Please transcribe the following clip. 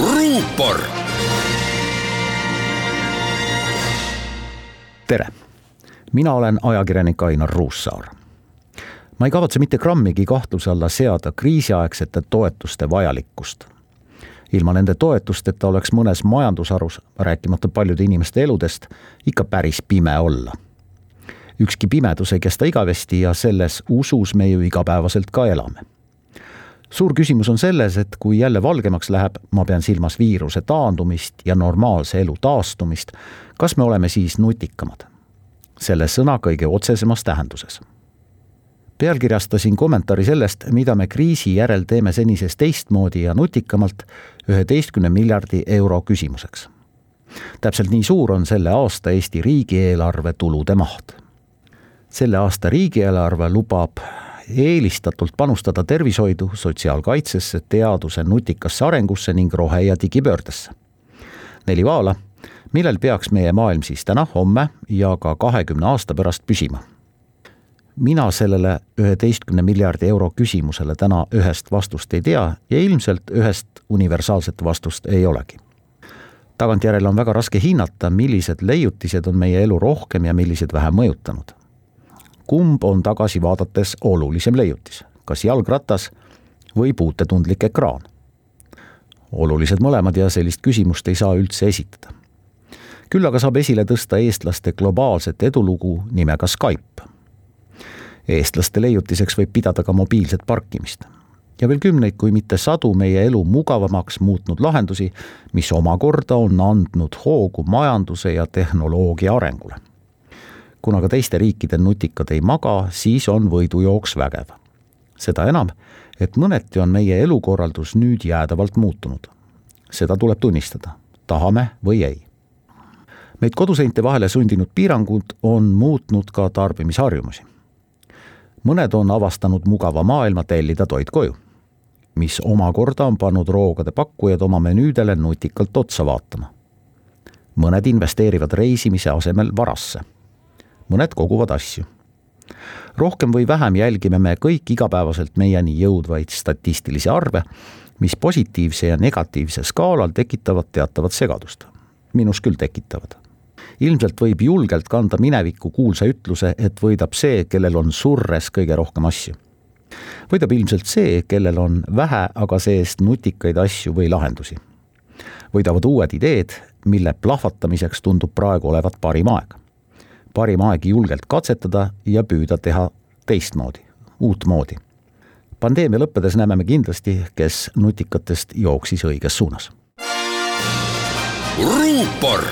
ruupor. tere, mina olen ajakirjanik Ainar Ruussaar. ma ei kavatse mitte grammigi kahtluse alla seada kriisiaegsete toetuste vajalikkust. ilma nende toetusteta oleks mõnes majandusharus, rääkimata paljude inimeste eludest, ikka päris pime olla. ükski pimedus ei kesta igavesti ja selles usus me ju igapäevaselt ka elame suur küsimus on selles, et kui jälle valgemaks läheb, ma pean silmas viiruse taandumist ja normaalse elu taastumist, kas me oleme siis nutikamad? selle sõna kõige otsesemas tähenduses. pealkirjastasin kommentaari sellest, mida me kriisi järel teeme senisest teistmoodi ja nutikamalt üheteistkümne miljardi euro küsimuseks. täpselt nii suur on selle aasta Eesti riigieelarve tulude maht. selle aasta riigieelarve lubab eelistatult panustada tervishoidu, sotsiaalkaitsesse, teaduse nutikasse arengusse ning rohe- ja digipöördesse. neli vaala, millel peaks meie maailm siis täna, homme ja ka kahekümne aasta pärast püsima. mina sellele üheteistkümne miljardi euro küsimusele täna ühest vastust ei tea ja ilmselt ühest universaalset vastust ei olegi tagantjärele on väga raske hinnata, millised leiutised on meie elu rohkem ja millised vähem mõjutanud kumb on tagasi vaadates olulisem leiutis, kas jalgratas või puutetundlik ekraan? olulised mõlemad ja sellist küsimust ei saa üldse esitada. küll aga saab esile tõsta eestlaste globaalset edulugu nimega Skype. eestlaste leiutiseks võib pidada ka mobiilset parkimist ja veel kümneid, kui mitte sadu meie elu mugavamaks muutnud lahendusi, mis omakorda on andnud hoogu majanduse ja tehnoloogia arengule kuna ka teiste riikide nutikad ei maga, siis on võidujooks vägev. seda enam, et mõneti on meie elukorraldus nüüd jäädavalt muutunud. seda tuleb tunnistada, tahame või ei. meid koduseinte vahele sundinud piirangud on muutnud ka tarbimisharjumusi. mõned on avastanud mugava maailma tellida toit koju, mis omakorda on pannud roogade pakkujad oma menüüdele nutikalt otsa vaatama mõned investeerivad reisimise asemel varasse mõned koguvad asju. rohkem või vähem jälgime me kõik igapäevaselt meieni jõudvaid statistilisi arve, mis positiivse ja negatiivse skaalal tekitavad teatavat segadust. minus küll tekitavad. ilmselt võib julgelt kanda minevikku kuulsa ütluse, et võidab see, kellel on surres kõige rohkem asju. võidab ilmselt see, kellel on vähe, aga see-eest nutikaid asju või lahendusi. võidavad uued ideed, mille plahvatamiseks tundub praegu olevat parim aeg parim aeg julgelt katsetada ja püüda teha teistmoodi, uutmoodi. pandeemia lõppedes näeme me kindlasti, kes nutikatest jooksis õiges suunas. ruupor